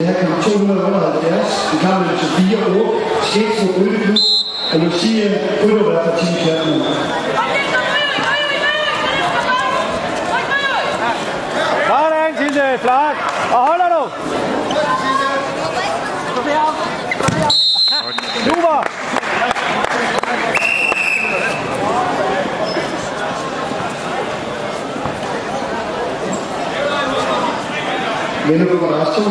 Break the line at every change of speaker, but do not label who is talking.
Det her kan 278. Vi kamp mellem Sofia Aarup, Skægstrup Rytteklub og Lucia Rytterberg fra Team Kjærten.
Sådan, Tilde. Flot. Og holder du. Super.
Men nu kommer der også to